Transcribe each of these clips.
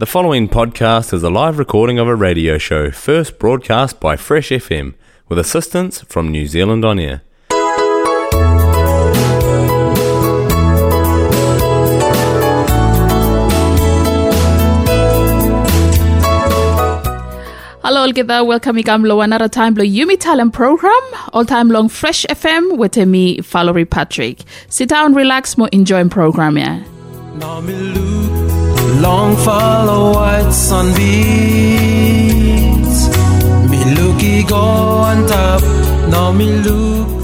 The following podcast is a live recording of a radio show first broadcast by Fresh FM with assistance from New Zealand On Air. Hello, all there. Welcome Ikamlo another time Blow Yumi Talem Program, all time long Fresh FM with me, Valerie Patrick. Sit down, relax, more enjoying program, yeah. Long follow white sunbeams. Me looky go on top. Now me look.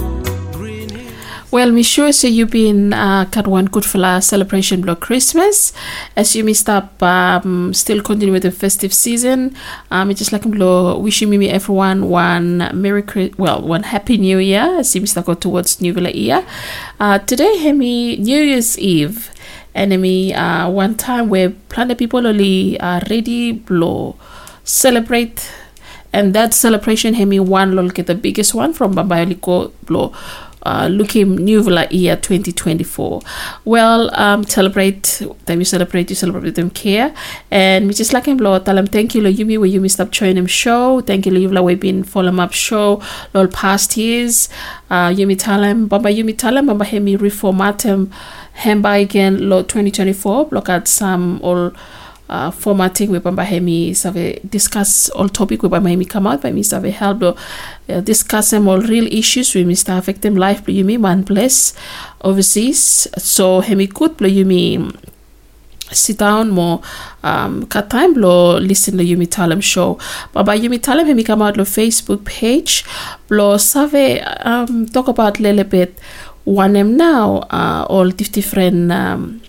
Well, me sure so you been uh, cut one good for la celebration block Christmas. As you missed up, um, still continue with the festive season. Um, just like blow wishing me everyone one Merry well one Happy New Year. As you missed go towards New Year. Uh, today, Hemi New Year's Eve. Enemy uh, one time where plenty people only are ready blow celebrate and that celebration hemi one lol get the biggest one from Babayaliko blow uh, looking new year 2024. Well, um, celebrate them, you celebrate, you celebrate them care. And we just like him, Lord, tell him thank you, Lord, Yumi, where you missed up showing him show. Thank you, Lord, we've been following up show, Lord, past years. Uh, Yumi tell him, Baba Yumi tell him, Baba Hemi reformat him, him by again, Lord 2024. Look at some all uh, formatting we bamba hemi save discuss all topic we bamba hemi come out by me save help uh, discuss them all real issues we mr affect them life you me one place overseas so hemi good you me sit down more um cut time blow listen to Yumi Talem show but by Yumi Talem hemi come out the Facebook page blow save um talk about little bit one them now uh all different um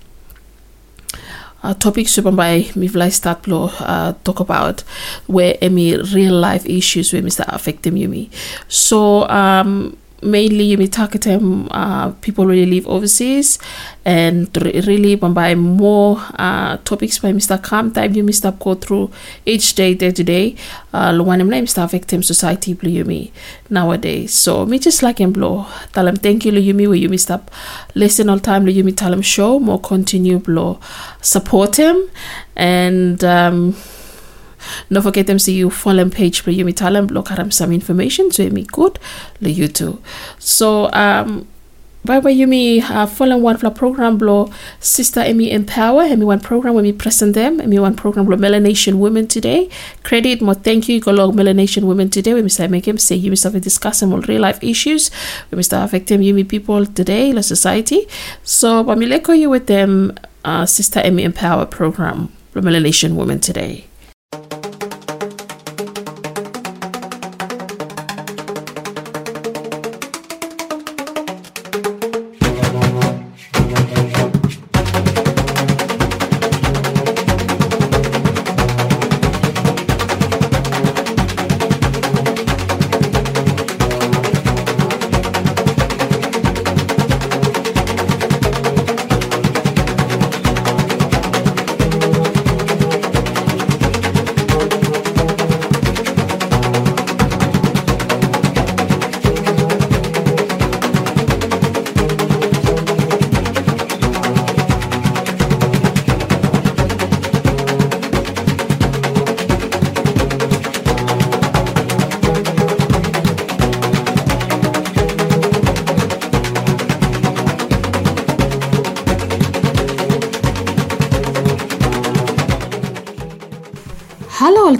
uh, topics by me vlai start blow uh, talk about where any real life issues where Mr. affect Yumi. So um mainly them uh, people really live overseas and re- really by more uh, topics by Mr. Kam time you Mr. go through each day day to day uh one name Mr. victim society blue Yumi nowadays so me just like him blow tell him thank you Yumi where you Mr. listen all time Yumi tell him show more continue blow support him and um don't forget them see you follow page for Yumi Talem block haram some information to me good le you too. So um way Yumi uh, follow one for program blow sister Amy Empower Amy one program when we present them Amy one program blow Melanation Women today. Credit more thank you go log Melanation Women today we start make him say you must start discussing all real life issues we start affecting Yumi people today the society. So go you with them uh, sister Amy Empower program Melanation Women today.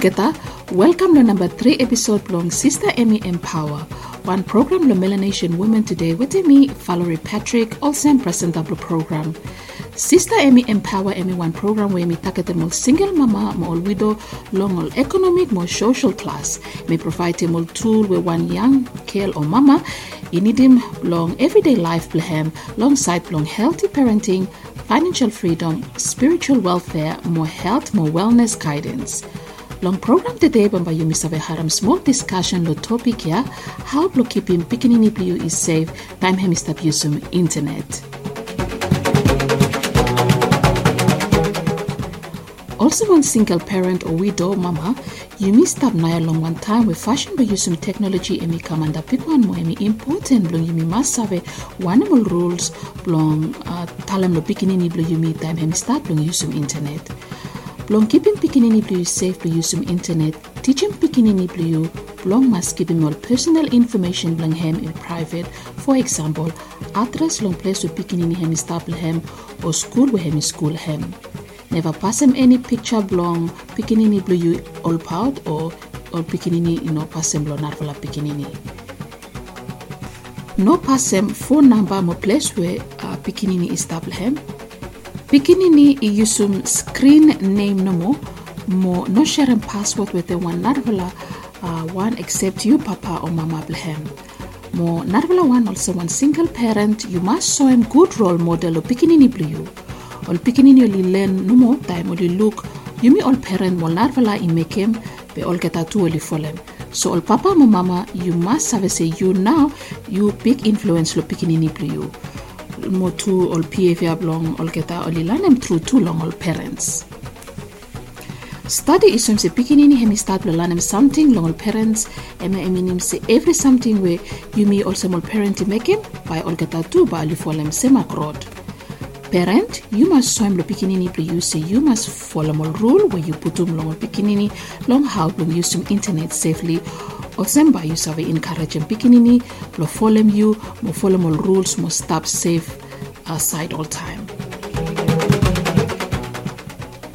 Hello, Welcome to number three episode long Sister Emmy Empower. One program, the Melanation Women Today, with me, Valerie Patrick, also in present the program. Sister Emmy Empower Emmy one program where me target more single mama, more widow, long all economic, more social class. Me provide all tool where one young girl or mama, you need him long everyday life plan, long side long healthy parenting, financial freedom, spiritual welfare, more health, more wellness guidance. Long program today bamba yumi sabe haram small discussion lo topic ya how lo keeping pikinini blue is safe time hemista usum internet. Also one single parent or widow mama yumi stop na long one time with fashion by using technology emi kamanda pikwan mo emi important blong yumi must sabe one more rules blong uh, talam lo pikinini blong yumi time hemi start usum internet. Long keeping pikinini blue safe blue usum internet, teaching pikinini blue long must him all personal information blang hem in private. For example, address long place where pikinini hem is hem or school where hem is school hem. Never pass him any picture blong pikinini blue all pout or or pikinini you know pass him blong narvala pikinini. No pass him phone number mo place where uh, pikinini is hem Pikinini iusum screen name nomo mo no sharing password with the one narvala uh, one except you papa or mama blehem. Mo narvala one also one single parent you must show him good role model o pikinini blue. Ol pikinini oli learn no more time oli look you me all parent mo narvala i make him be all get tu oli folem. So all papa mo mama you must have say you now you big influence lo pikinini blue mo tu ol behavior long ol keta ol ilanem through too long ol parents. Study isum se pikinini hemi start lo lanem something long ol parents ema eminim se every something we you me also mol parent making by ol keta tu ba folem sema grod. Parent, you must swim lo pikinini pre you say you must follow mol rule where you put um long pikinini long how long use some internet safely Osemba you save encourage pikinini, lo follow you, follow mo rules, mo stop safe uh, aside all time.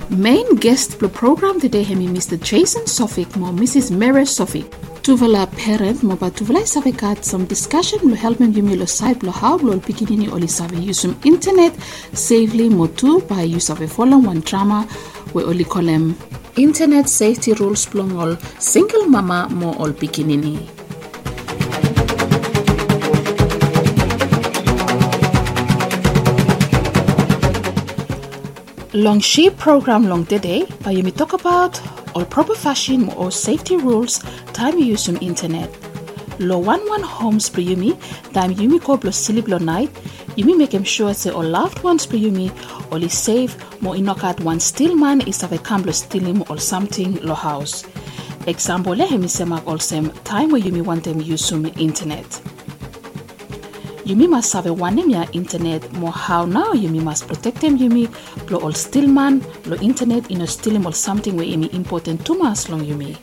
Main guest the program today hemi Mr. Jason Sofik mo Mrs. Mary Sofik. Tuvala parent mo ba tuvala save kat some discussion lo help me yumi lo side lo how lo pikinini oli save use internet safely mo tu by use of a follow one drama we only call them internet safety rules plongol single mama mo ol pikinini long sheep program long today but you talk about all proper fashion or safety rules time you use some internet lo one one homes per yumi time yumi ko blo sleep lo night. Yumi make him sure say all loved ones per yumi is safe mo inokat one still man is a camblo steal him or something lo house. Example le hemi semak same time where yumi want them use some internet. Yumi must have a one ya internet mo how now Yumi must protect them Yumi lo all still man lo internet ino still mo something where Yumi important to mas long Yumi.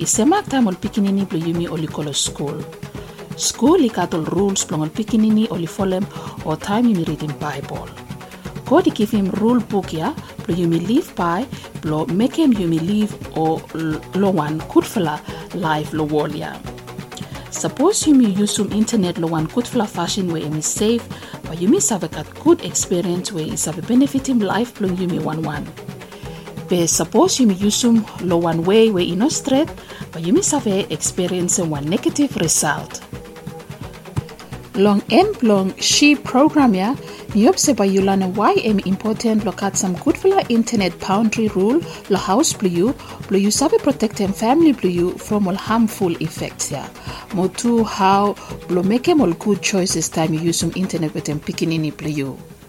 Isema time ol pikinini lo Yumi oli kolo school. School ikatol rules plong ol pikinini oli folem or time Yumi reading Bible. God give him rule book ya lo Yumi live by lo make him Yumi live or lo one good fella life lo wall ya. Suppose you may use some internet lo good fla fashion where you safe, but you may have a good experience where it's have a benefiting life plong you may one one. But suppose you use some lo one way you not straight, but you may have a experience one negative result. Long end long she program ya Niopse ba yulana why am important look at some good for internet boundary rule lo house blue you blue you sabe protect them family blue you from all harmful effects ya. Mo tu how blue make them all good choices time you use some internet with them picking in blue. Mama.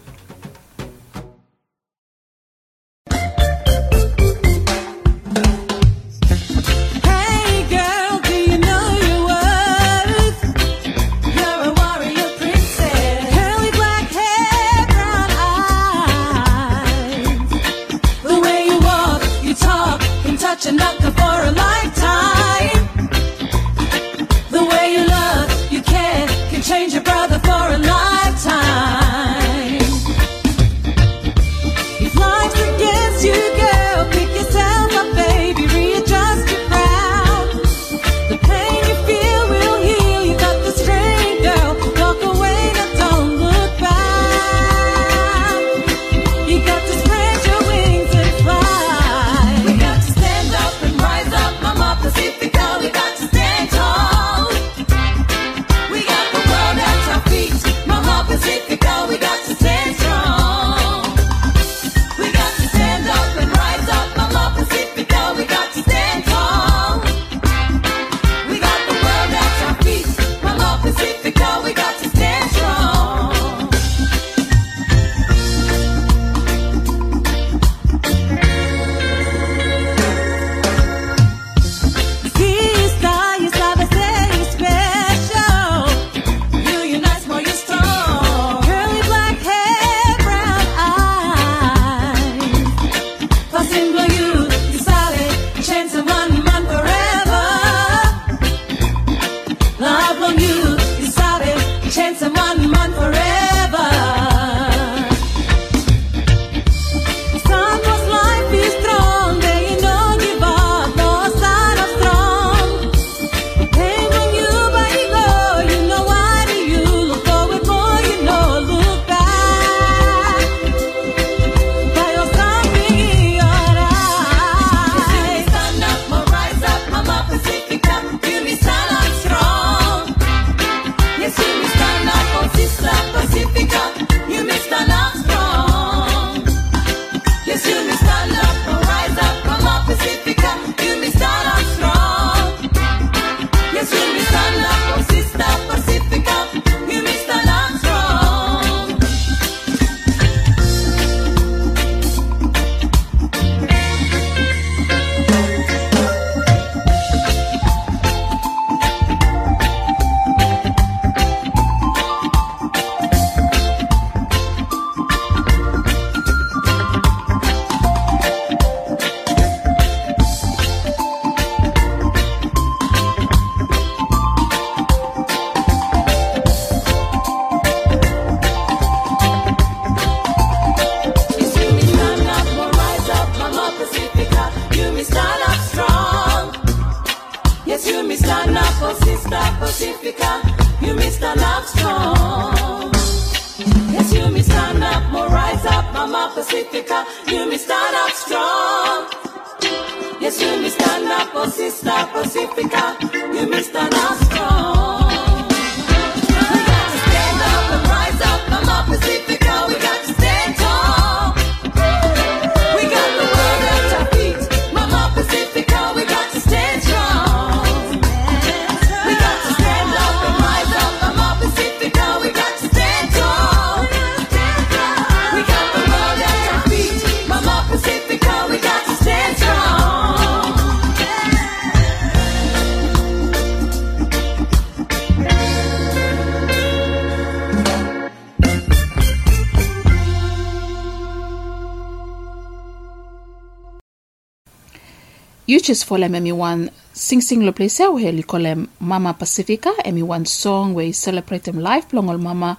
You just follow me one sing sing lo place where you call them Mama Pacifica and me one song where you celebrate them life long old mama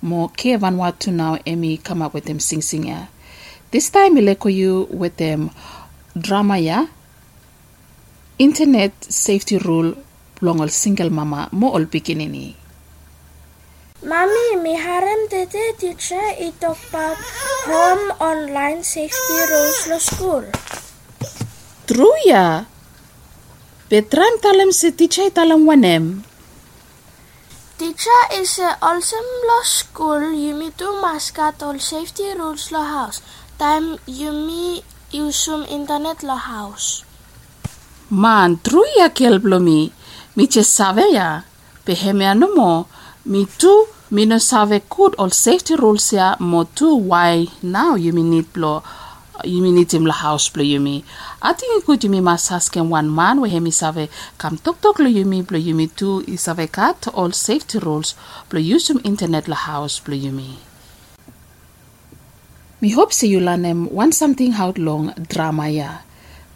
mo ke Vanuatu now me come up with them sing sing yeah. This time me leko you with them drama ya internet safety rule long old single mama mo all beginning Mami, mi harem dede teacher i talk about home online safety rules lo school. True ya. Betram talem si teacher talem wanem. Teacher is a awesome lo school. You me do mascot all safety rules lo house. Time you me use some internet lo house. Man, true ya kelblo mi. Mi che save ya. Peheme ano mo. Mi tu mi no save good all safety rules ya mo tu why now you mi need blo you mi need him la house blo you mi. I think good you mi mas asken one man we hemi save kam tok tok lo you mi blo you mi tu i save kat all safety rules blo some internet la house blo you mi. Hope learn them one something how long drama ya.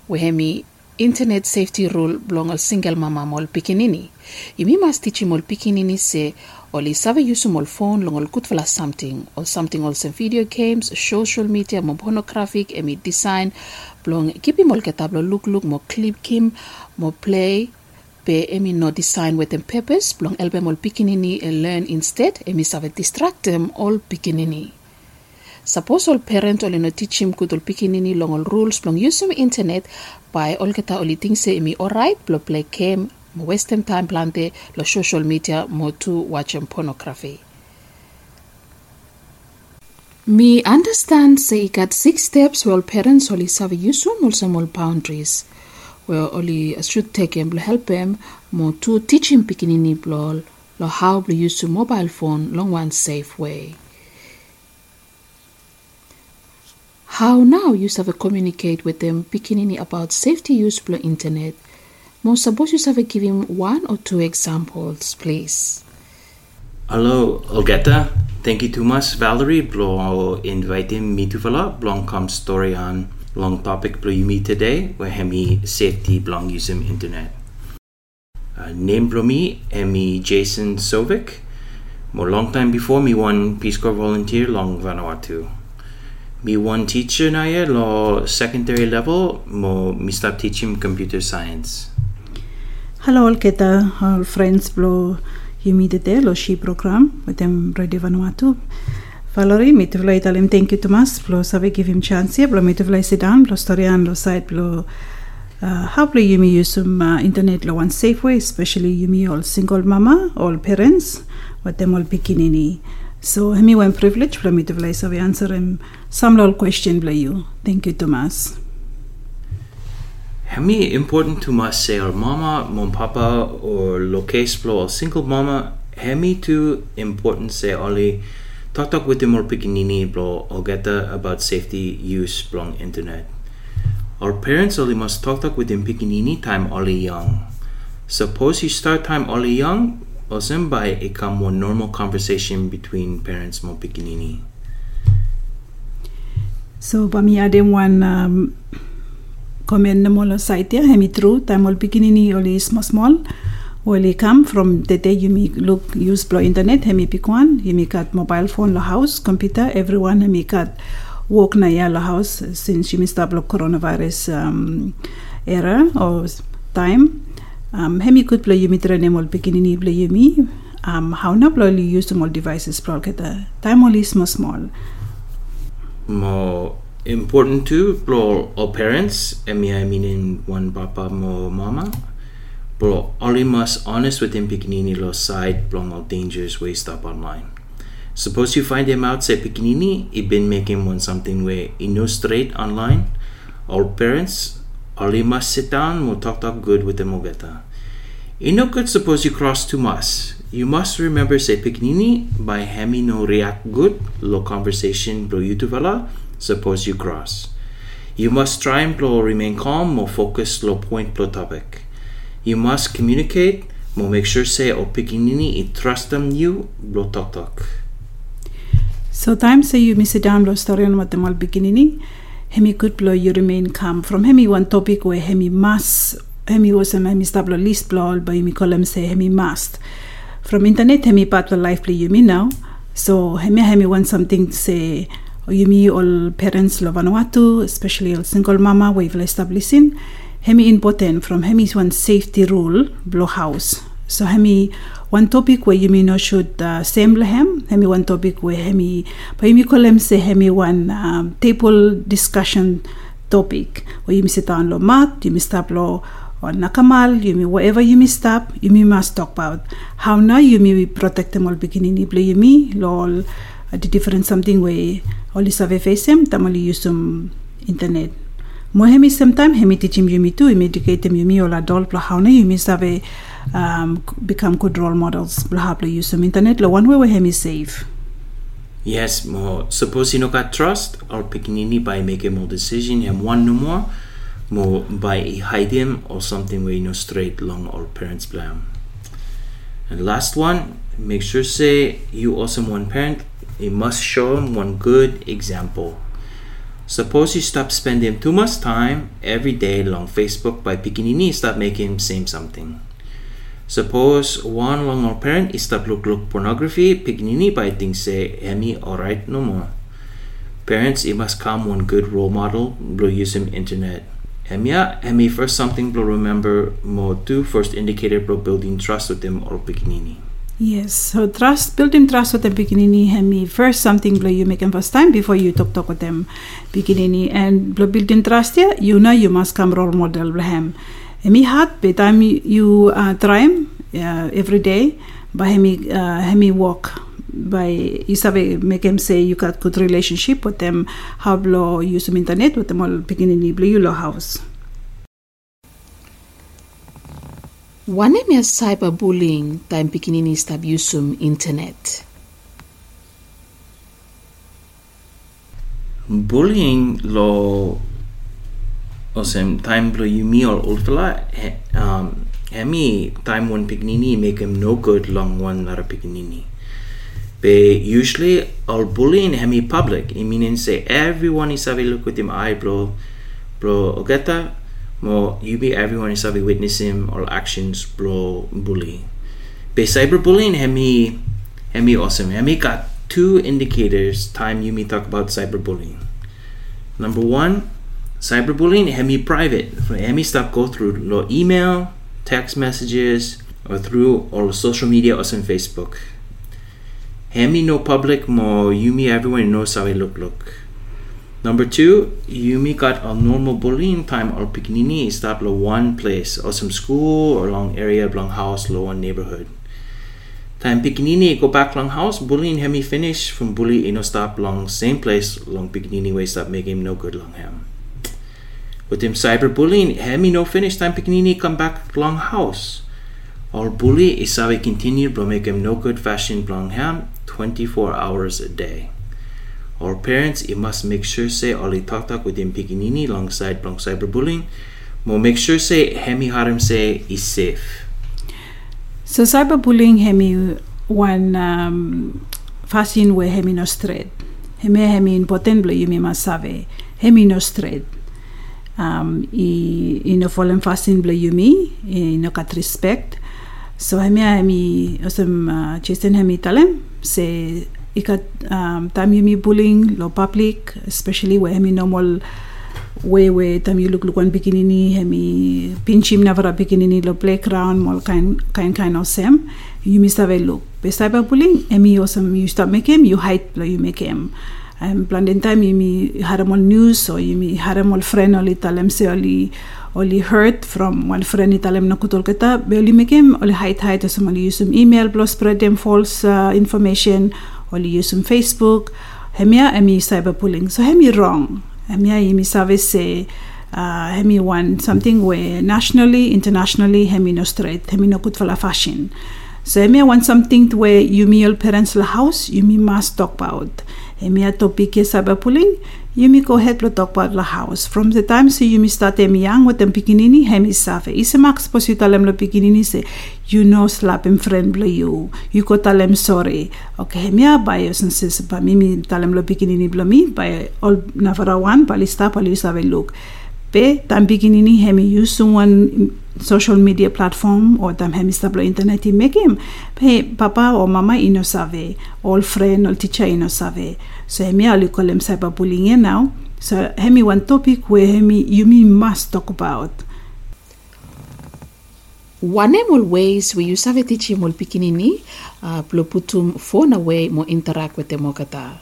We hemi internet safety rule belong al single mama mol pikinini. Yumi must teach mol pikinini se oli save use mol phone long ol good for something or something also video games, social media, mo pornographic, emi design, belong kipi mol ketablo look look mo clip kim, mo play, pe emi no design with purpose, belong elbe mol pikinini and learn instead, emi save distract them all pikinini. Suppose all parent oli no teach him kudol pikinini long all rules long use some internet by all keta oli think say mi alright blo play game waste time plante lo social media mo to watch pornography. Me understand say got six steps where parents only save use more boundaries where only should take him help him mo to teach him pikinini blo lo how blo use to mobile phone long one safe way. How now you have communicate with them pikinini about safety use of internet? Mo suppose you have him one or two examples, please. Hello, Olgeta. Thank you too much, Valerie, blo inviting me to follow blong come story on long topic you meet today where hemi safety blong him internet. Uh, name blo me, Emi Jason Sovic. More long time before me one Peace Corps volunteer long Vanuatu. Me one teacher na lo secondary level mo me start teaching computer science. Hello, all keta, all friends blo yumi de lo shi program with them Radio Vanuatu. Valerie, mi te vlai talem thank you Tomas, blo save give him chance blo mi te vlai sit down, blo storian lo site blo uh, how blo yumi some uh, internet lo one safe way, especially yumi all single mama, all parents, them all pikinini. So hemi one privilege blo mi te vlai save answer him some lol question blo you. Thank you Tomas. Hemi important to mas say our mama, mom papa or lo blo or single mama. Hemi too important say only talk talk with or pikinini blo or get about safety use blong internet. Our parents only must talk talk with them pikinini time only young. Suppose you start time only young, or by it come one normal conversation between parents mo pikinini. So bami adem one um, comment na molo site ya hemi true time ol pikinini oli small small oli come from the day you me look use blo internet hemi you me cut mobile phone lo house computer everyone hemi cut work na ya lo house since you stop lo coronavirus um, era or time Um, hemi good blo yumi trene mol pikinini blo yumi. Um, how na li use mol devices blo kita. Time mol is small. Mo important too, bro, all parents, I mean in one papa mo mama. Bro, only must honest with him pikinini lo side blong all dangerous way stop online. Suppose you find him out say pikinini, he been making one something where he no straight online. All parents, only must sit down mo talk talk good with him ogeta. He no good suppose you cross too much. You must remember say pikinini by hemi no react good lo conversation bro you vala suppose you cross. You must try and blow remain calm, more focus, low point, blow topic. You must communicate, more make sure say o pikinini trust them you, blow talk talk. So time say you miss it down blo story on what the mal beginning. Hemi good blow you remain calm. From hemi one topic where hemi must hemi was a hemi stop blo list blow by hemi column say hemi must. From internet hemi part life play you me now. So hemi hemi want something say yumi all parents lo Vanuatu, especially all single mama we will establishing hemi important from hemi one safety rule blow house. So hemi one topic where yumi no should uh, same lehem hemi one topic where hemi pa yumi kolem say hemi one um, table discussion topic where yumi sit down lo mat yumi stop lo or nakamal yumi whatever yumi stop yumi must talk about how now yumi protect them all beginning yumi lol uh, the different something where only save face facem tamali yusum internet. Mo hemi sometime hemi teachim yumi tu hemi educate yumi all adult bla how na yumi save um, become good role models how bla yusum internet. Lo one way where hemi safe. Yes, mo suppose you no got trust or pikinini by making more decision him one no more, mo by him or something where you know straight long or parents blame. And last one, make sure say you also one parent, you must show him one good example. Suppose you stop spending too much time every day long Facebook by picking pikinini stop making him say something. Suppose one long or parent is stop look look pornography, pikinini by think say Emmy alright no more. Parents it must come one good role model, blow use him internet. Emia, ah, Emmy first something blow remember mo two first indicator blow building trust with them or pikinini. Yes, so trust, building trust with the beginning, hemi first something blow you make them first time before you talk talk with them beginning and blow building trust yeah, you know you must come role model him. Hemi hat by time you- uh, try him uh, every day, by hemi uh, hemi walk by you sabe make him say you got good relationship with them, how blow use some internet with them all beginning blow you lo house. Wane mea cyberbullying time pikinini stab yusum internet. Bullying lo o same time blow you me or ulfala um hemi time one pignini make him no good long one not a pignini. Be usually all bullying hemi public. I mean say everyone is have a look with him eye bro bro ogeta mo you be everyone is have a witness him or actions bro bully. Be cyberbullying hemi hemi awesome. Hemi got two indicators time you me talk about cyberbullying. Number one, cyberbullying hemi private. Hemi stuff go through lo email, text messages, or through or social media or some Facebook. Hemi no public mo me everyone knows how I look look. Number two, Yumi got a normal bullying time or pikinini stop lo one place or some school or long area long house lo one neighborhood. Time pikinini go back long house bullying hemi finish from bully ino stop long same place long pikinini way stop make him no good long him. With him cyberbullying, hemi no finish time pikinini come back long house. Our bully is how he continue to make him no good fashion long ham 24 hours a day. Our parents, it must make sure say talk with him pikinini alongside long cyberbullying. Mo make sure say hemi harim say is safe. So cyberbullying hemi one um, fashion where hemi no straight. Hemi hemi important blo yumi masave. Hemi no straight. Um, i, i no fallen fashion blo i no kat respect. So hemi hemi osem uh, hemi talem se ikat um, time yumi bullying lo public, especially where hemi normal way way tam you look look one pikinini hemi pinchim navara pikinini lo playground mol kain kain kain of sem you miss have look. Be cyberbullying emi osam you start make him you hide lo you make him. Um, bland time you mi haramol news or you mi haramol friend oli talem se oli oli heard from one friend italem na kutol kita be oli make him oli hide hide osam oli use email plus spread them false uh, information some facebook. Hemia emi cyberbullying. So hemi wrong. Hemia imi service say uh, hemi want something where nationally internationally hemi no straight hemi no kut fala fashion. So hemi want something where you me your parents house you me must talk about. Hemi a topic cyberbullying me to talk about the house. From the time so you me start em young with them pikinini hemi save isa max pos you talem lo pikinini say you know slap him friend blo you you tell him sorry. Okay hemi a by us and sis pa mi mi talem lo pikinini mi by all navara one pali sta pali save look pe tam pikinini hemi use one social media platform or tam hemi stablo internet i make him pe papa or mama ino save all friend all teacher ino save. So hemi ali kolem cyberbullying now. So hemi one topic where hemi you me must talk about. One mol ways we use have teach mol pikinini uh, putum phone away mo interact with them kata.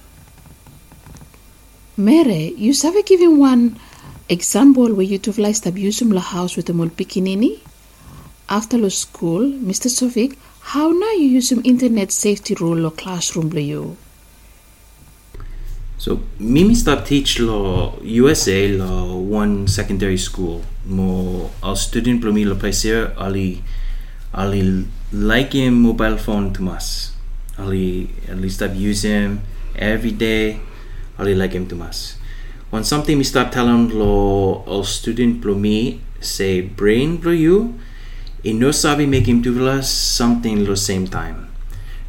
Mere, you save giving one example where you utilize abusum la house with the mol pikinini. After lo school, Mr. Sovik, how now you use internet safety rule or classroom lo you? So Mimi stop teach lo USA lo one secondary school. Mo al student pro mi lo placer ali ali like him mobile phone to mas. Ali at least stop use him every day. Ali like him to mas. When something stop telling lo al student pro mi say brain pro you, in no make him do something lo same time.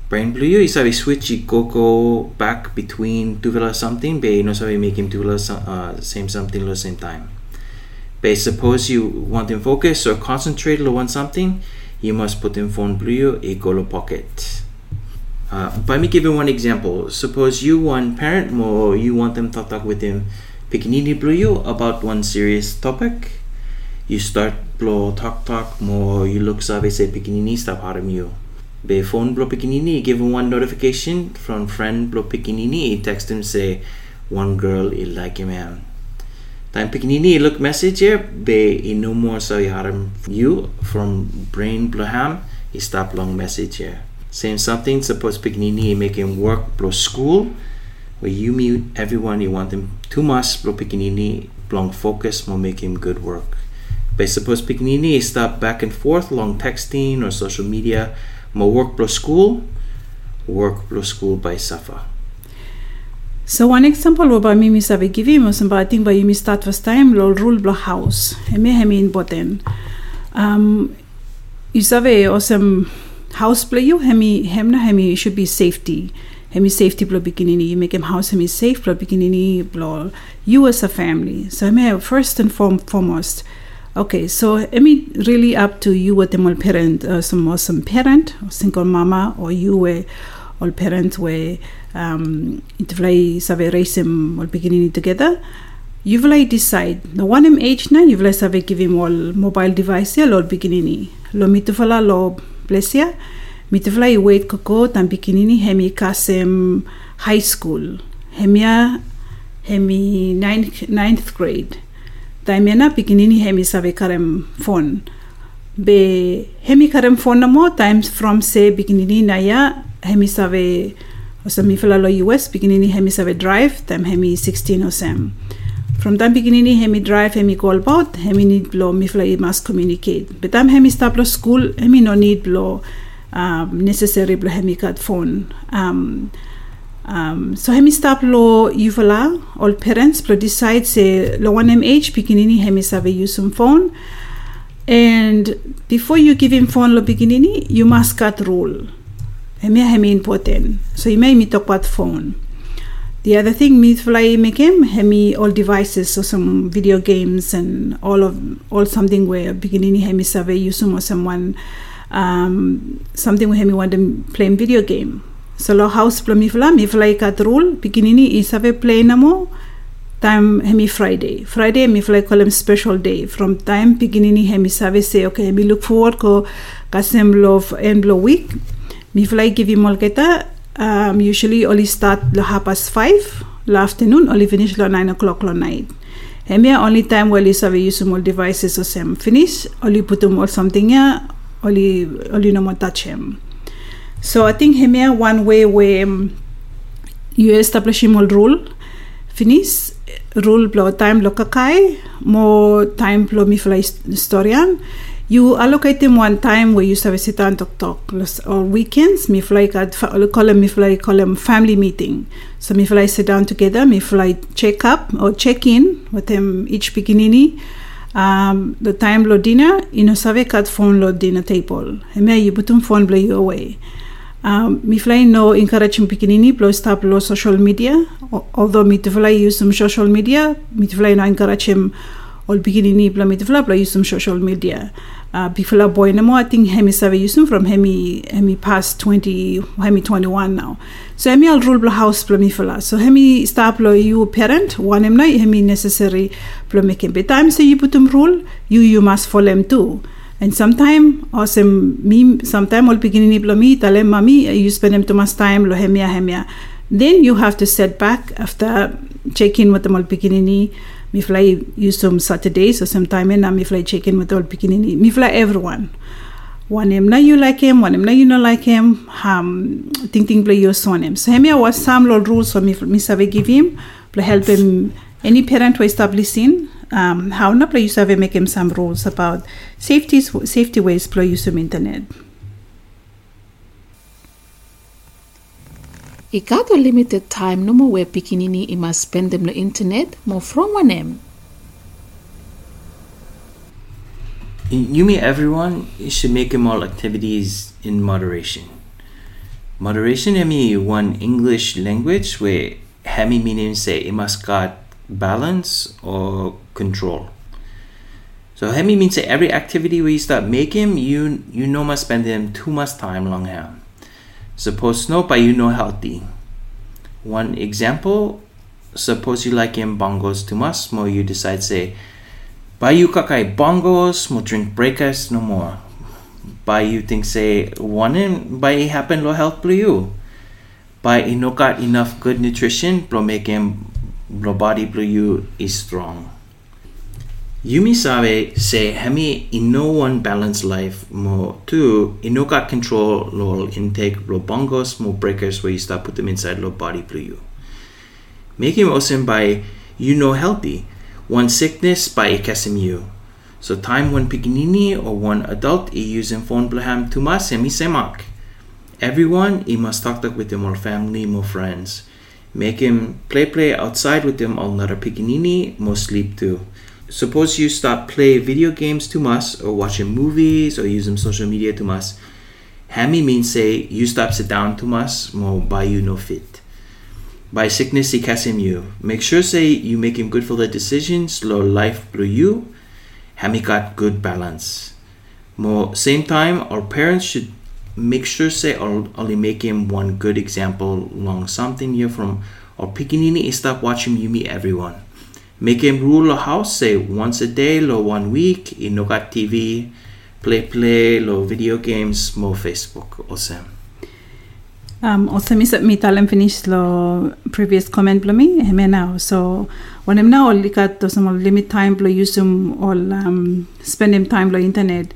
Brain blue you sabi switch i coco back between tuvela something be no make him tuvela uh, same something lo same time. Be suppose you want him focus or concentrate lo on something, you must put in phone blue a golo pocket. Uh, by me giving one example, suppose you one parent mo you want them to talk with him pikinini blue you about one serious topic. You start blow talk talk mo you look sabi say pikinini stop harm you. Be phone blow pikinini give him one notification from friend blow pikinini text him say one girl il like him man. Time pikinini look message here be in no more so harm you from brain blow ham he stop long message here. Same something suppose pikinini make him work blow school where you meet everyone you want them. too much blow pikinini long focus make him good work. But suppose pikinini stop back and forth long texting or social media mo work pro school, work pro school by safa. So one example wo ba mimi sabe give mo samba I think ba yumi start first time lo rule blo house. Heme heme important. Um you sabe osam house play you hemi hemna hemi should be safety. Hemi safety blo beginning make him house hemi safe blo beginning blo you as a family. So hemi first and foremost Okay, so I mean, really up to you what them all parent, uh, some or some parent, or single mama, or you were all parent where um, it vai save raise them all beginning together. You will decide the one him age na you will save give him all mobile device ya all beginning. Lo mitufala lo plesia. Mitufala i wait koko tam beginning hemi kasem high school. Hemia hemi ninth, ninth grade. taimena pikinini hemi save karem phone be hemi karem phone namo times from se pikinini naya hemi save osa mi fela lo US pikinini hemi save drive time hemi 16 osem from time pikinini hemi drive hemi call about hemi need lo mi fela must communicate but time hemi stop lo school hemi no need lo um, necessary lo hemi um, um, so hemi stop lo yuvala all parents pro decide say lo one age pikinini hemi save use some phone. And before you give him phone lo pikinini you must cut rule. Hemi hemi important. So you may me talk about phone. The other thing me fly make him hemi all devices so some video games and all of all something where beginning hemi save use some or someone um, something hemi want them playing video game so lo house plo mi fla mi fla kat rule pikinini i save play namo time hemi Friday. Friday hemi fly call him special day. From time beginning hemi service say okay hemi look forward ko kasem love and blow week. Mi fly give him all keta um, usually only start lo half past five lo afternoon only finish lo nine o'clock lo night. Hemi only time where you serve use all devices or sem finish only put them all something yeah only only no more. So I think hemi one way where um, you establish him all rule finish rule plo time lo kakai mo time plo mi fly historian. You allocate them one time where you a sit and talk talk. Or weekends mi fly kat call them mi fly call them family meeting. So mi fly sit down together mi fly check up or check in with them each beginning um, the time lo dinner you know save kat phone lo dinner table. Heme you put phone blow you away. Um, mi fly no encourage pikinini plo stop lo social media. Although mi fly use some social media mi fly no encourage him all pikinini plo mi fly plo use some social media uh, bifla boy. More. I think hemi save use from hemi hemi past 20 hemi 21 now. So hemi al rule plo house plo mi so hemi stop lo you parent one him na hemi necessary plo him time so you put him rule you you must follow him too. And sometime awesome me sometime all beginning lo me tell him mommy you spend him too much time lo hemia hemia then you have to set back after check in with them all beginning me fly use some Saturdays or sometime and me fly check in with all beginning me fly everyone. One him now you like him one him now you not like him um think think play your son him so hemia was some law rules for me me save give him play help him. Any parent who establishing um, how na play use have make him some rules about safety safety ways play use of internet. I got a limited time no more where pikinini i must spend them the internet more from one em. You mean everyone should make them all activities in moderation. Moderation hemi one English language where hemi meaning say it must got balance or control. So hemi means that every activity where you start making, you you know must spend them too much time long here. Suppose no, but you know healthy. One example, suppose you like him bongos too much, more you decide say, buy you kakai bongos, more drink breakers no more. By you think say one in by happen low health for you. No got enough good nutrition, blow make him blow body blow you is strong. Yumi sabe say hemi one balanced life mo two in no got control lo intake lo bongos mo breakers where you start put them inside lo body blue you. Make him awesome by you know healthy. One sickness by you. So time one piginini or one adult i using phone blaham to mas semi semak. Everyone i must talk talk with them or family more friends. Make him play play outside with them all another piginini mo sleep too suppose you stop play video games too much or watching movies or using social media too much hami means say you stop sit down too much more by you no fit. By sickness he him you. Make sure say you make him good for the decisions low life through you. Hami got good balance. More same time our parents should make sure say only make him one good example long something here from or pikinini stop watching you meet everyone Make him rule a house, say once a day, lo one week, in got TV, play play, lo video games, mo Facebook, osem. Um, also, mi mi talem finish lo previous comment blo mi, heme now. So, when I'm now likat to some limit time blo use them all um, spend him time blo internet.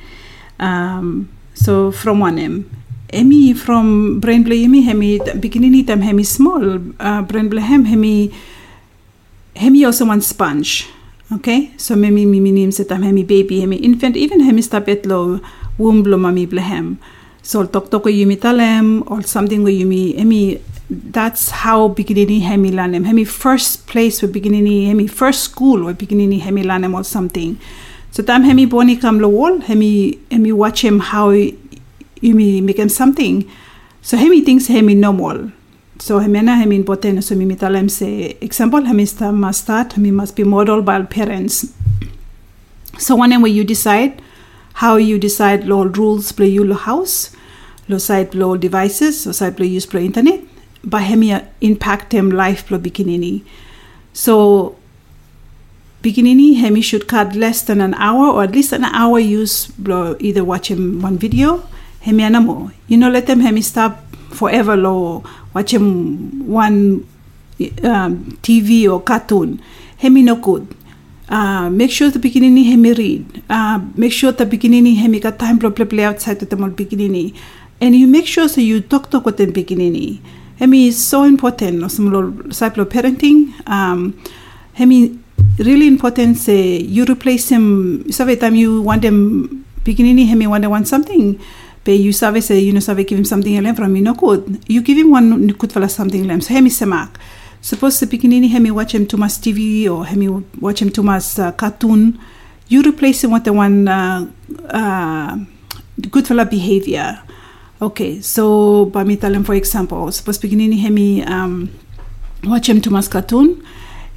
Um, so from one em. Emi from brain blo emi hemi beginning time hemi small uh, brain blo hem hemi hemi also one sponge. Okay, so memi mi minim setam hemi baby hemi infant even hemi stapet lo womb lo mami blehem. So tok tok yumi talem or something where yumi hemi that's how beginning hemi lanem hemi first place with beginning hemi first school with beginning hemi lanem or something. So tam hemi boni kam lo wall hemi hemi watch him how yumi make him something. So hemi thinks hemi normal. So hemena hem important so mitalem se example hemista must start he must be modeled by parents. So whenever you decide how you decide law rules play you house, lo side law devices, so side play use play internet, by hemia uh, impact them life play bikinini. So Pikinini, hemi should cut less than an hour or at least an hour use blo either watch him one video, hemi anamo. You know, let them hemi stop forever lo watch him one um, TV or cartoon. Hemi no good. Uh, make sure the pikinini hemi read. Uh, make sure the pikinini hemi got time to play, outside with the more pikinini. And you make sure so you talk talk with the pikinini. Hemi is so important. Some cycle parenting. Um, hemi really important say you replace him. Every time you want them pikinini hemi want they want something. You sabe say you know sabe give him something else from you no good. You give him one good for something else. So hemi semak. Suppose pikinini hemi watch him too much TV or hemi watch him too much uh, cartoon. You replace him with the one uh, uh, good for behavior. Okay, so by me tell him for example, suppose pikinini hemi um, watch him too much cartoon.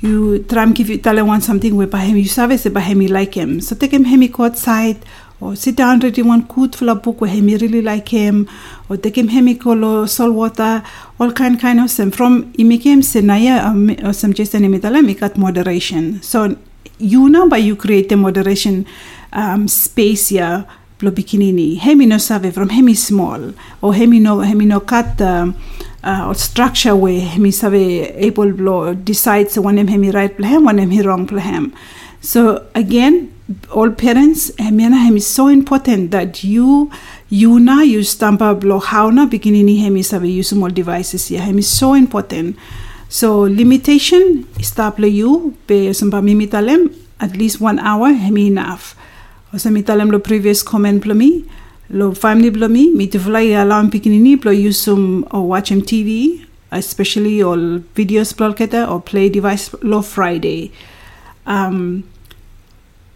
You try and give you tell him want something by him you sabe say by him you like him. So take him hemi go outside or sit down reading one good full of book where him really like him. Or take him hemicolo salt water all kind kind of some from imikem senaya or some imitala make at moderation. So you know by you create the moderation um, space here blo bikinini. Hemi no save from hemi small. Or hemi no hemi no cut um, uh, or structure where hemi save able blo decides one him hemi right plahem one hemi wrong plahem so again all parents hemiana hem is so important that you you na you stampa how na bikinini hem is have use small devices here. Hem is so important. So limitation stop you pe samba mimitalem at least one hour hem enough. O sa mitalem lo previous comment mi lo family plo mi mi te fly alarm bikinini plo use some or watch him tv especially all videos plo keta or play device lo friday. Um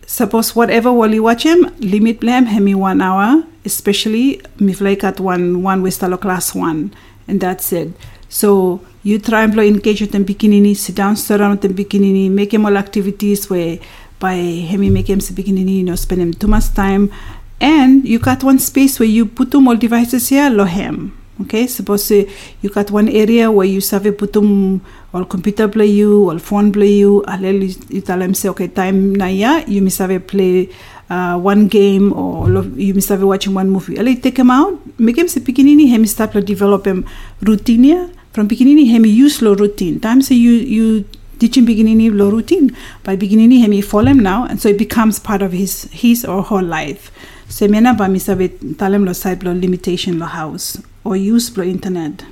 suppose whatever while you watch him, limit them hemi one hour, especially if like at one one westalo class one, and that's it. So you try and engage with them beginning sit down, with them bikinini, make him all activities where by hemi make him beginning you know, spend him too much time. And you got one space where you put them all devices here, lo him. Okay, suppose you got one area where you save putum or computer play you or phone play you. Alel you tell them say okay time na ya you miss have play uh, one game or you miss have watching one movie. Alel take him out, make him say pikinini him start to develop him routine from pikinini him use slow routine. Times you you teaching pikinini low routine by pikinini him follow him now and so it becomes part of his his or her life. Semena ba misabe talem lo side lo limitation lo house or use the internet.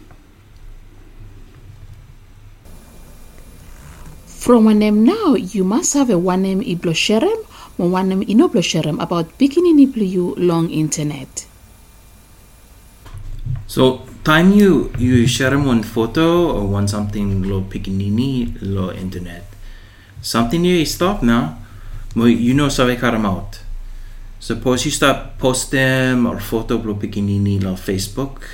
From one name now, you must have a one name iblosherem or one name inoblosherem about beginning you long internet. So time you you share one photo or one something lo pikinini lo internet. Something you stop now, you know sabe karam out. Suppose you start post them or photo lo pikinini lo Facebook.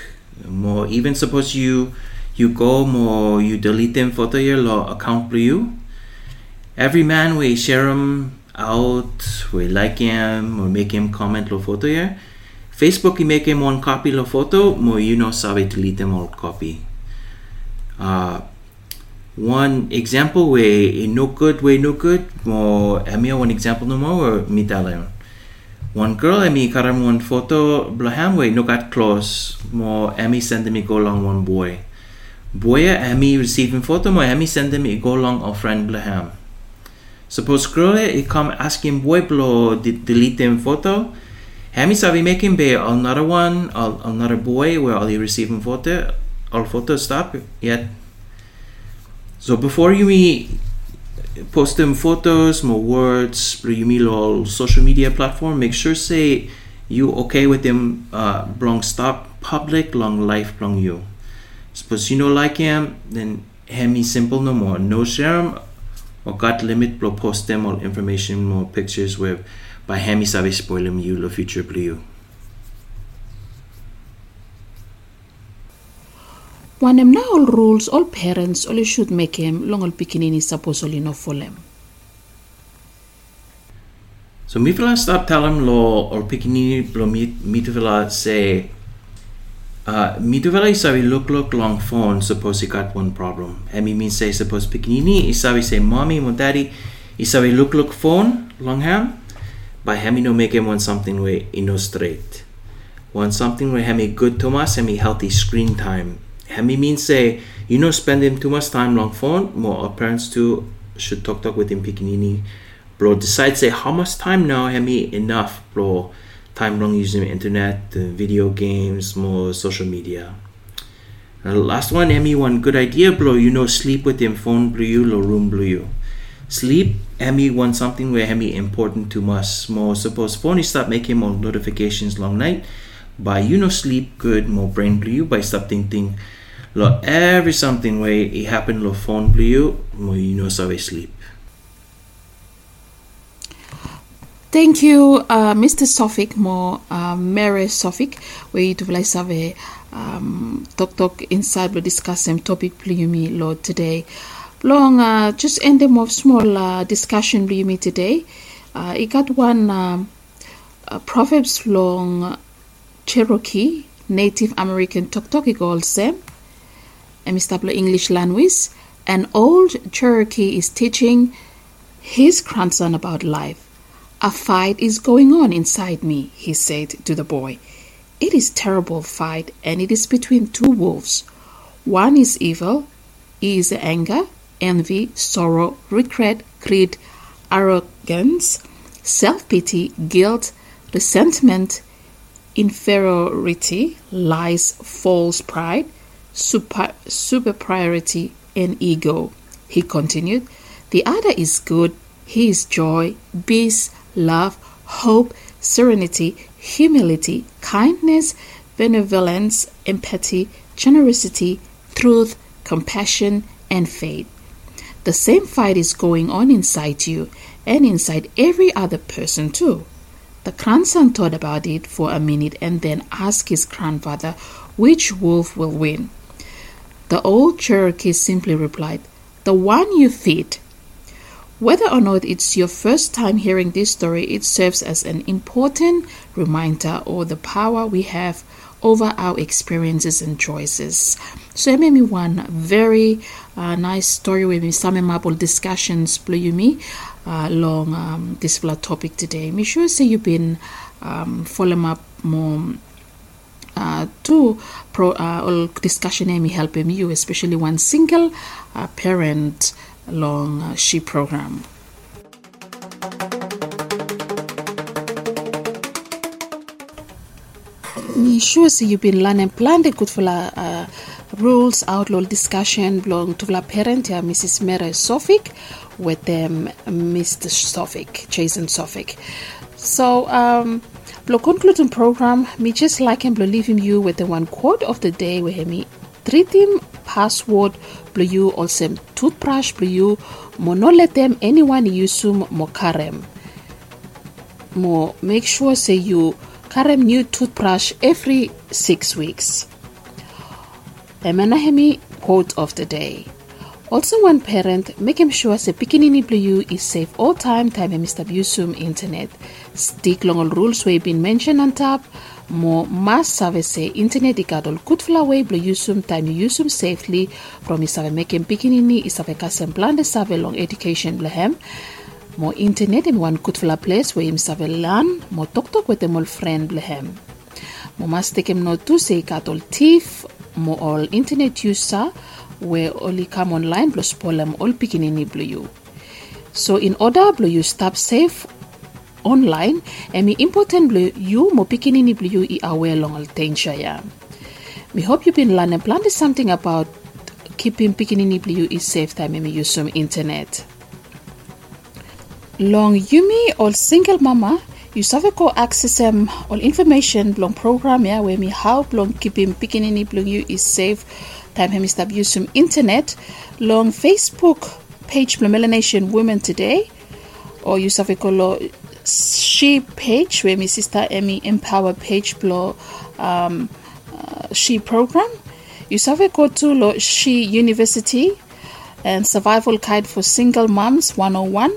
More even suppose you you go more you delete them photo your lo account you. Every man we share them out we like him or make him comment lo photo here facebook you make him one copy lo photo more you know sabe delete them all copy. Uh, one example way no good way no good. More emia one example no more or me one girl emi karam one photo way no got close. Mo emi send me go along one boy. Boy emi receiving photo mo emi send me go along a friend blaham. Suppose girl e come asking boy blo delete them photo. Emi sabi making be another one another boy where all receiving photo all photo stop yet. So before you me post them photos, more words, all social media platform. Make sure say you okay with them uh, belong stop public long life belong you. Suppose you know like him, then hemi simple no more. No share him or got limit blow post them all information more pictures with by hemi sabe spoil him you the future blue. Now all rules, all parents only should make him long all pikinini suppose only no for them. So mi fila stop him lo or pikinini lo mi mi tu say uh, mi fila isabi look look long phone suppose he got one problem. And me mean say suppose pikinini isabi say mommy mo daddy Isabi look look phone long ham. By hemi no make him want something where he no straight. Want something where hemi good Thomas hemi healthy screen time. Hemi means say you know spend him too much time long phone. More our parents too should talk talk with him pikinini. Bro decide say how much time now hemi enough bro time long using internet, uh, video games, more social media. The last one, Emmy, one good idea, bro. You know, sleep with him, phone blue you, room blue you. Sleep, Emmy, one something where Emmy important to us. More suppose phone stop making more notifications long night. By you know sleep good, more brain blue you. By stop thinking, lo every something way it happen lo you, more you know so sleep. Thank you, uh, Mr. Sofik, mo uh, Mary Sofik, where you will have um, talk talk inside we discuss some topic plumi Lord today. Long uh, just end them of small uh, discussion plumi today. Uh, I got one um, uh, Proverbs long Cherokee Native American talk talk them. And Mr. English language. An old Cherokee is teaching his grandson about life. A fight is going on inside me, he said to the boy. It is terrible fight and it is between two wolves. One is evil, he is anger, envy, sorrow, regret, greed, arrogance, self-pity, guilt, resentment, inferiority, lies, false pride, super, superiority, and ego. He continued, The other is good, he is joy, peace, love, hope, serenity, humility, kindness, benevolence, empathy, generosity, truth, compassion, and faith. The same fight is going on inside you and inside every other person too. The grandson thought about it for a minute and then asked his grandfather which wolf will win. The old Cherokee simply replied, The one you feed. Whether or not it's your first time hearing this story, it serves as an important reminder of the power we have over our experiences and choices. So, it made me one very uh, nice story with me, some memorable discussions, blue me uh, along um, this topic today. Me sure say you've been um, following up more. Uh, to pro uh, discussion me helping you, especially one single uh, parent long uh, SHE program. Me sure see you've been learning plenty good for uh, rules, outlaw discussion belong to the parent here, Mrs. Mary Sofik, with them Mr. Sofik, Jason Sofik. So, um, Blo concluding program, me just like him leaving you with the one quote of the day where me treat him password blue you also toothbrush blue you. mo no let them anyone use mo karem mo make sure say you karem new toothbrush every six weeks Emanahemi quote of the day also one parent making sure say pikinini blue is safe all time time Mr. Busum internet. Stick long all rules we've been mentioned on top. More mas save se eh, internet ikadol kutfla way blo yusum time yusum safely. From isave making pikinini isave kasem blande save long education blehem More internet in one good kutfla place where im save learn. More tok tok with them all friend blehem mo mas tekem no tu se ikadol thief mo all internet user where only come online plus polem all pikinini blo you so in order you stop safe online and mi important blue you mo pikinini blue i aware long al tension ya. Me hope you've been learning plenty something about keeping pikinini blue is safe time me use some internet. Long yumi or single mama you suffer ko access um, all information long program ya where me how long keeping pikinini blue You is safe time hemi stop use some internet long Facebook page Melanesian Women Today or ko SHE page where my sister Emmy Empower page blow um, uh, SHE program. To SHE University and Survival Guide for Single Moms 101.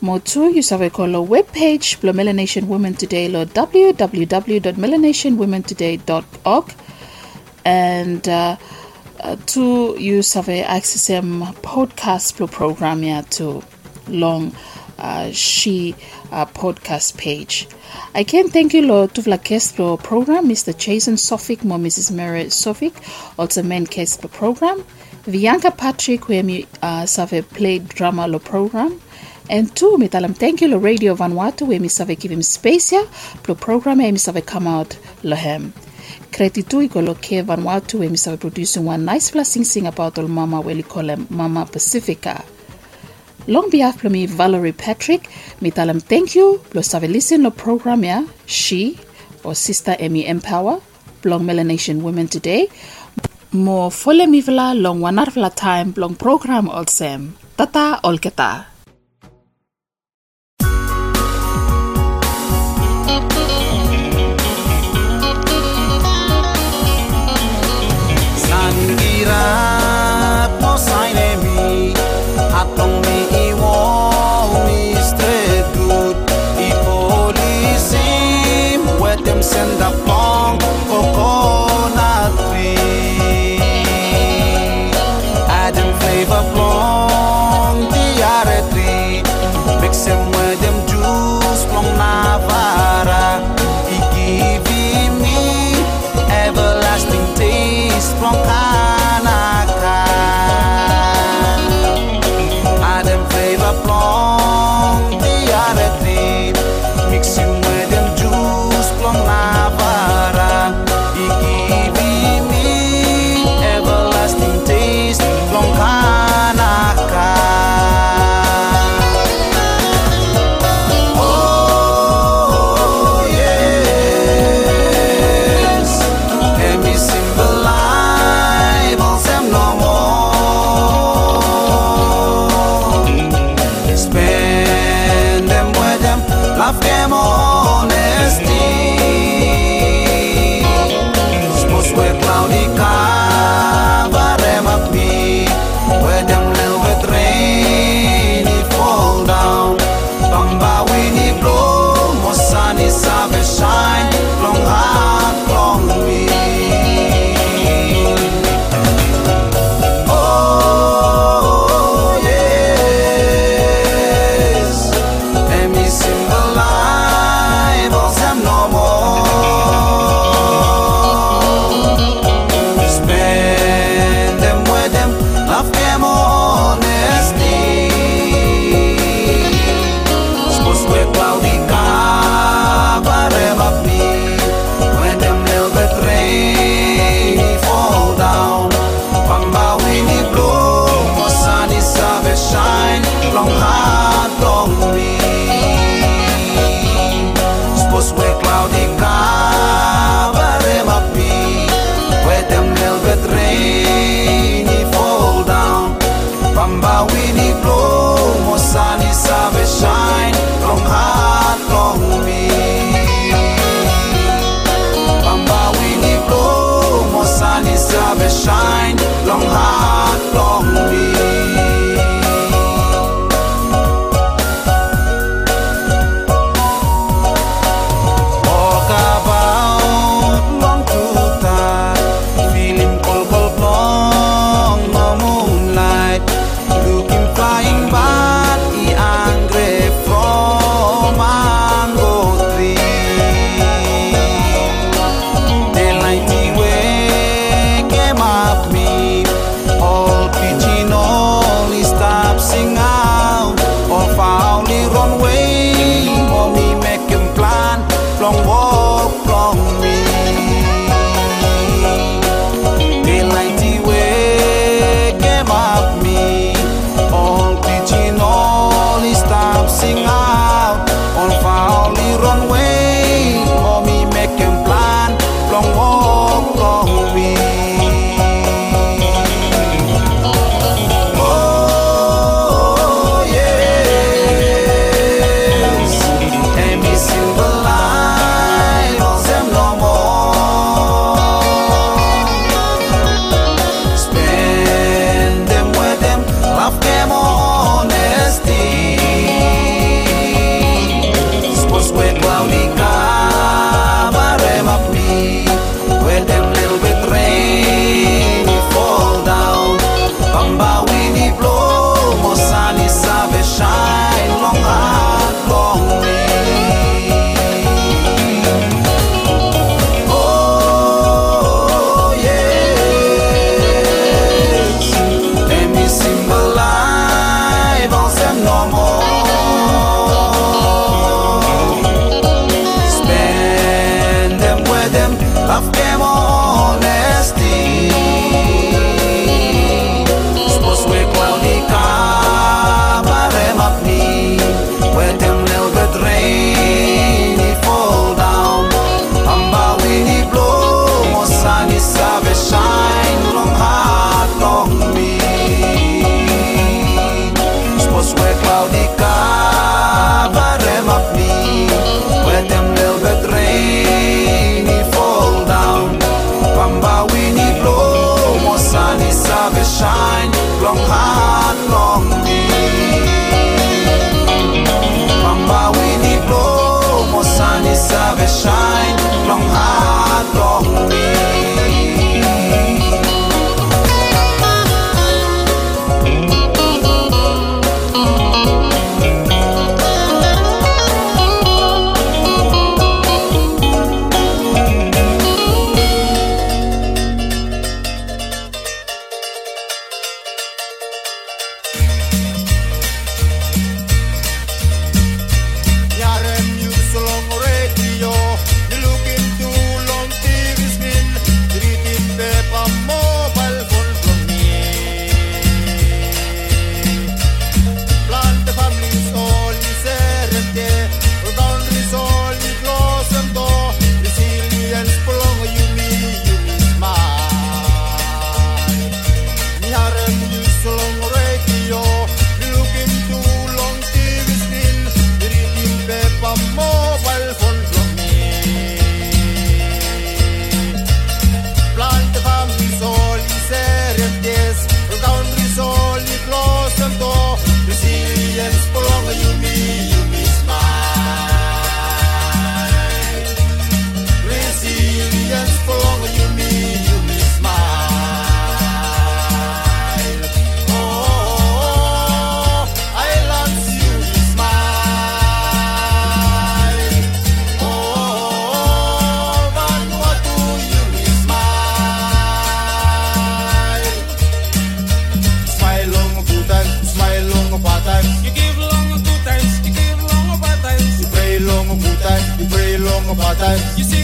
More two, you save go lo web page blow Melanesian Women Today lo www.melanationwomentoday.org and uh, uh, two you save access podcast program here too long uh, she uh, podcast page. I can thank you to the guest program, Mr. Jason Sofik, mo Mrs. Mary Sofik, also main guest program. Bianca Patrick, where me uh, save play drama lo program. And two, mi talam thank you lo Radio Vanuatu, where me save give him space ya, lo program, e mi save come out lo hem. Kretitu i lo ke Vanuatu, where mi save producing one nice blessing sing about all mama, call him Mama Pacifica. Long behalf of me, Valerie Patrick, mi talam thank you, lo save listen lo program ya, she, or Sister Emmy Empower, Blong Melanesian Women Today, mo fole mi vla long wanar vla time blong program olsem. Tata olketa. Sangira única pray long about time. You sing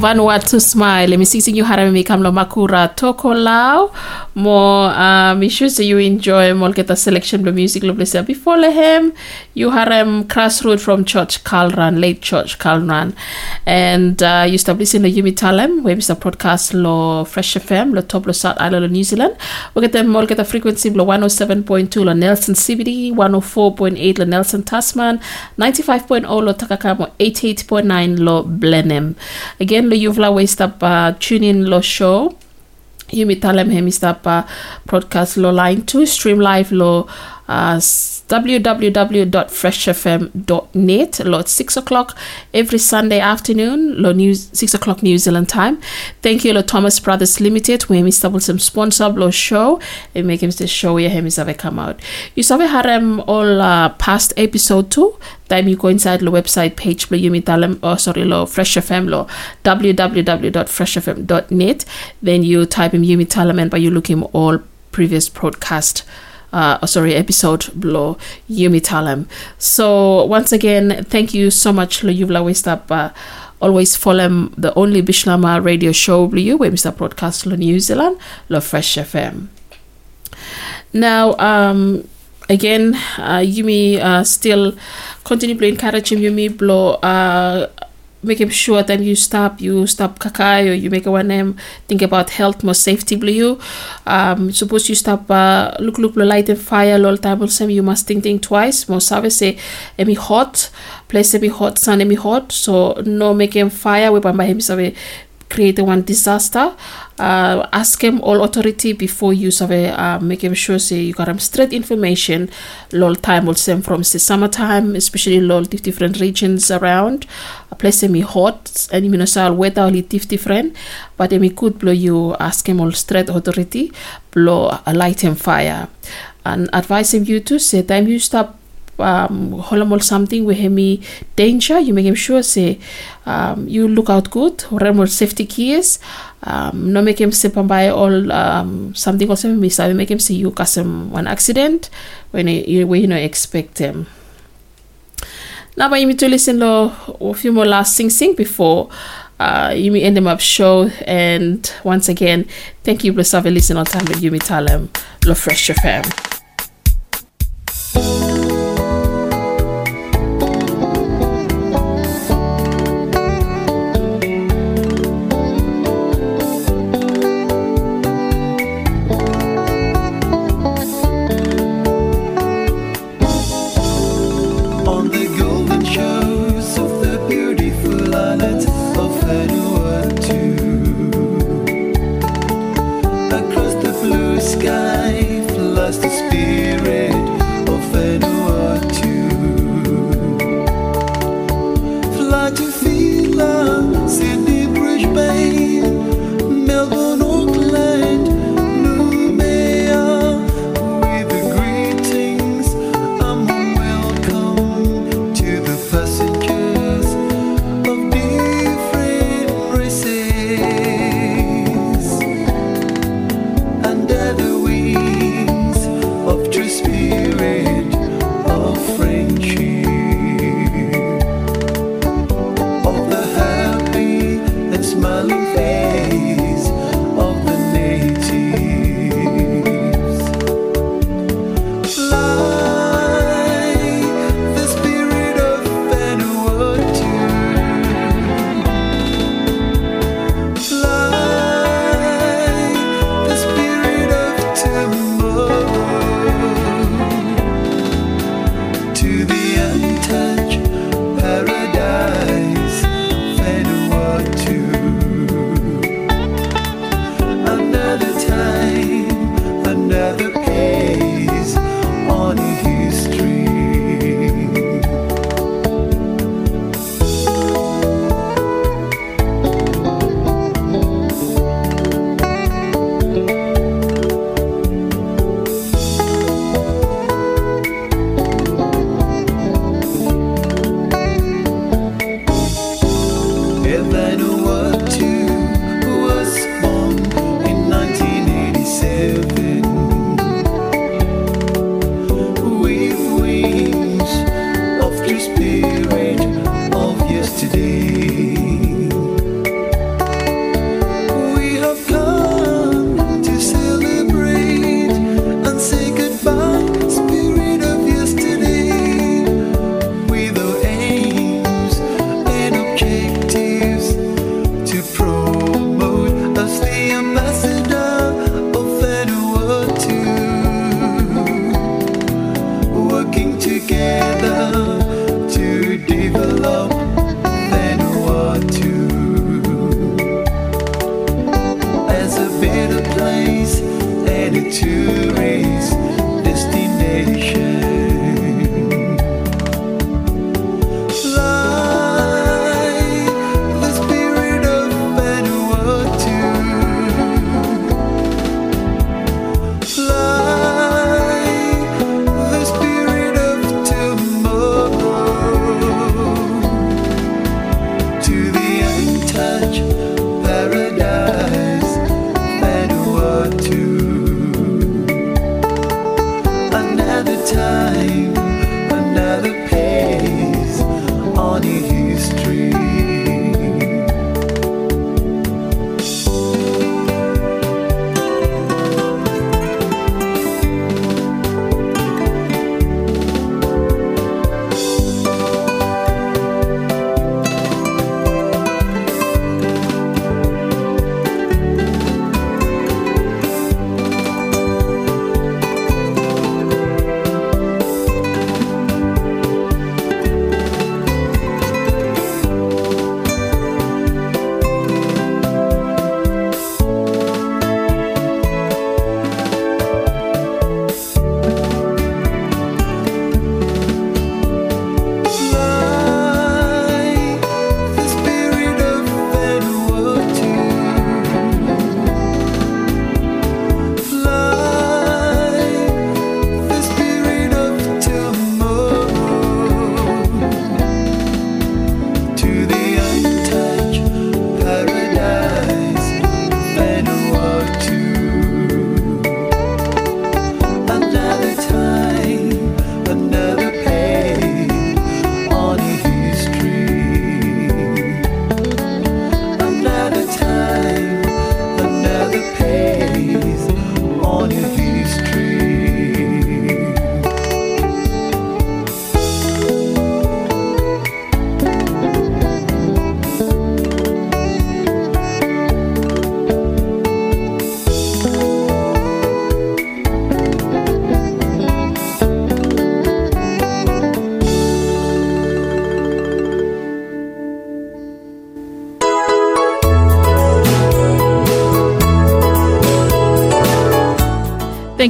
Vanuatu smile. Emi sing you harame mi kamlo makura toko lao. Mo uh, mi sure say you enjoy mo get a selection of music lo blessa before him. You harem Crossroad from Church Kalran, late Church Kalran. And uh, you start listening to Yumi Talem, where Mr. Podcast lo Fresh FM, lo top lo South Island lo New Zealand. We get them mo get a frequency lo 107.2 lo Nelson CBD, 104.8 lo Nelson Tasman, 95.0 lo Takakamo, 88.9 lo Blenheim. Again, lo Yuvla Waste Up uh, tune in lo show. Yumi Talem Hemistapa podcast lo line 2 stream live lo uh, www.freshfm.net lo at 6 o'clock every Sunday afternoon lo new 6 o'clock New Zealand time. Thank you lo Thomas Brothers Limited where Mr. Wilson sponsor lo show. And make him the show where him is have come out. You saw harem all uh, past episode 2 time you go inside the website page lo Yumi Talem oh sorry lo Fresh FM lo www.freshfm.net then you type in Yumi Talem and by you look him all previous broadcast uh, sorry, episode below Yumi Talem. So once again, thank you so much, Lo Yuvla Westap. Uh, always follow the only Bislama radio show, Blue, where Mr. Broadcast Lo New Zealand, Lo Fresh FM. Now, um, again, uh, Yumi uh, still continue to encourage him, Yumi blow, uh, making sure that you stop, you stop kakai or you make a one name, think about health, more safety, blue. Um, suppose you stop, uh, look, look, lo light and fire, lol time, same you must think, think twice, more service say, emi hot, place emi hot, sun emi hot, so no make him fire, we by him, create one disaster uh, ask him all authority before you survey uh, make him sure say you got him straight information. Lol time will send from the summertime especially lol diff- different regions around. A place semi hot and you know so weather only different but we could blow you ask him all straight authority blow a light and fire. And advising you to say time you stop um, holomol something with hemi danger you make him sure say um, you look out good remol safety keys um, no make him on by all um, something also miss you make him see you cause one accident when you when you know expect him. Now but you need to listen to a few more last sing sing before uh, you may end them up show. And once again thank you for listening on time with Yumi Talem Lo Fresh FM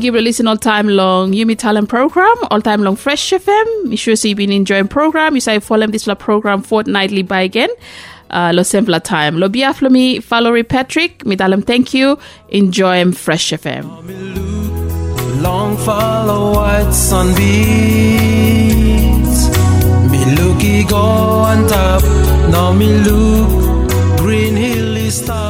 Thank you for listening all time long Yumi Talem program, all time long Fresh FM. Make sure you've been enjoying program. You say follow this program fortnightly by again. Uh, lo simpler time. Lo biaf lo mi Valerie Patrick. Mi dalam thank you. Enjoy Fresh FM. Long follow white sunbeams. Me looky go on top. Now me look green hill is stop long way.